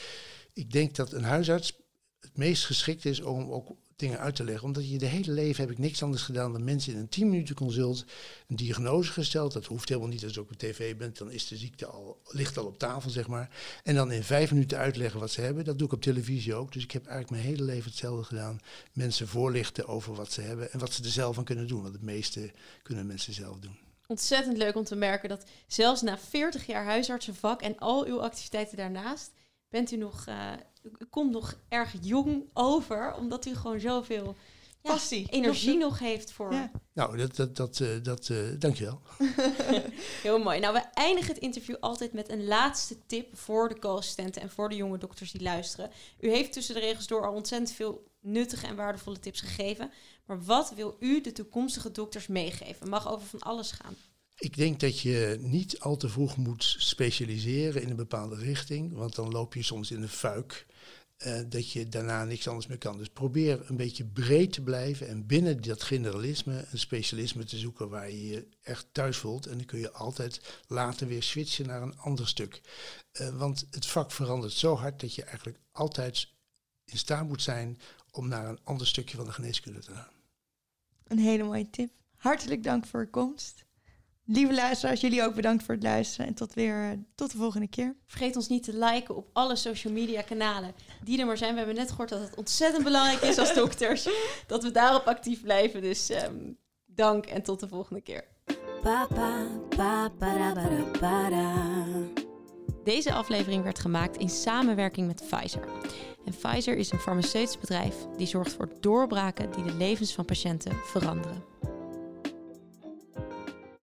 ik denk dat een huisarts het meest geschikt is om ook dingen uit te leggen. Omdat je de hele leven heb ik niks anders gedaan dan mensen in een 10 minuten consult een diagnose gesteld. Dat hoeft helemaal niet als je ook op tv bent. Dan is de ziekte al, ligt al op tafel, zeg maar. En dan in vijf minuten uitleggen wat ze hebben. Dat doe ik op televisie ook. Dus ik heb eigenlijk mijn hele leven hetzelfde gedaan. Mensen voorlichten over wat ze hebben en wat ze er zelf aan kunnen doen. Want het meeste kunnen mensen zelf doen. Ontzettend leuk om te merken dat zelfs na 40 jaar huisartsenvak en al uw activiteiten daarnaast, bent u nog, uh, u komt nog erg jong over, omdat u gewoon zoveel ja, Passie. energie nog heeft voor. Ja. Nou, dat, dat, dat, uh, dat uh, dankjewel. Heel mooi. Nou, we eindigen het interview altijd met een laatste tip voor de co-assistenten en voor de jonge dokters die luisteren. U heeft tussen de regels door al ontzettend veel nuttige en waardevolle tips gegeven. Maar wat wil u de toekomstige dokters meegeven? Mag over van alles gaan. Ik denk dat je niet al te vroeg moet specialiseren in een bepaalde richting, want dan loop je soms in een fuik. Uh, dat je daarna niks anders meer kan. Dus probeer een beetje breed te blijven en binnen dat generalisme een specialisme te zoeken waar je je echt thuis voelt. En dan kun je altijd later weer switchen naar een ander stuk. Uh, want het vak verandert zo hard dat je eigenlijk altijd in staat moet zijn om naar een ander stukje van de geneeskunde te gaan. Een hele mooie tip. Hartelijk dank voor uw komst. Lieve luisteraars, jullie ook bedankt voor het luisteren. En tot weer tot de volgende keer. Vergeet ons niet te liken op alle social media kanalen die er maar zijn. We hebben net gehoord dat het ontzettend belangrijk is als dokters dat we daarop actief blijven. Dus um, dank en tot de volgende keer. Deze aflevering werd gemaakt in samenwerking met Pfizer. En Pfizer is een farmaceutisch bedrijf die zorgt voor doorbraken die de levens van patiënten veranderen.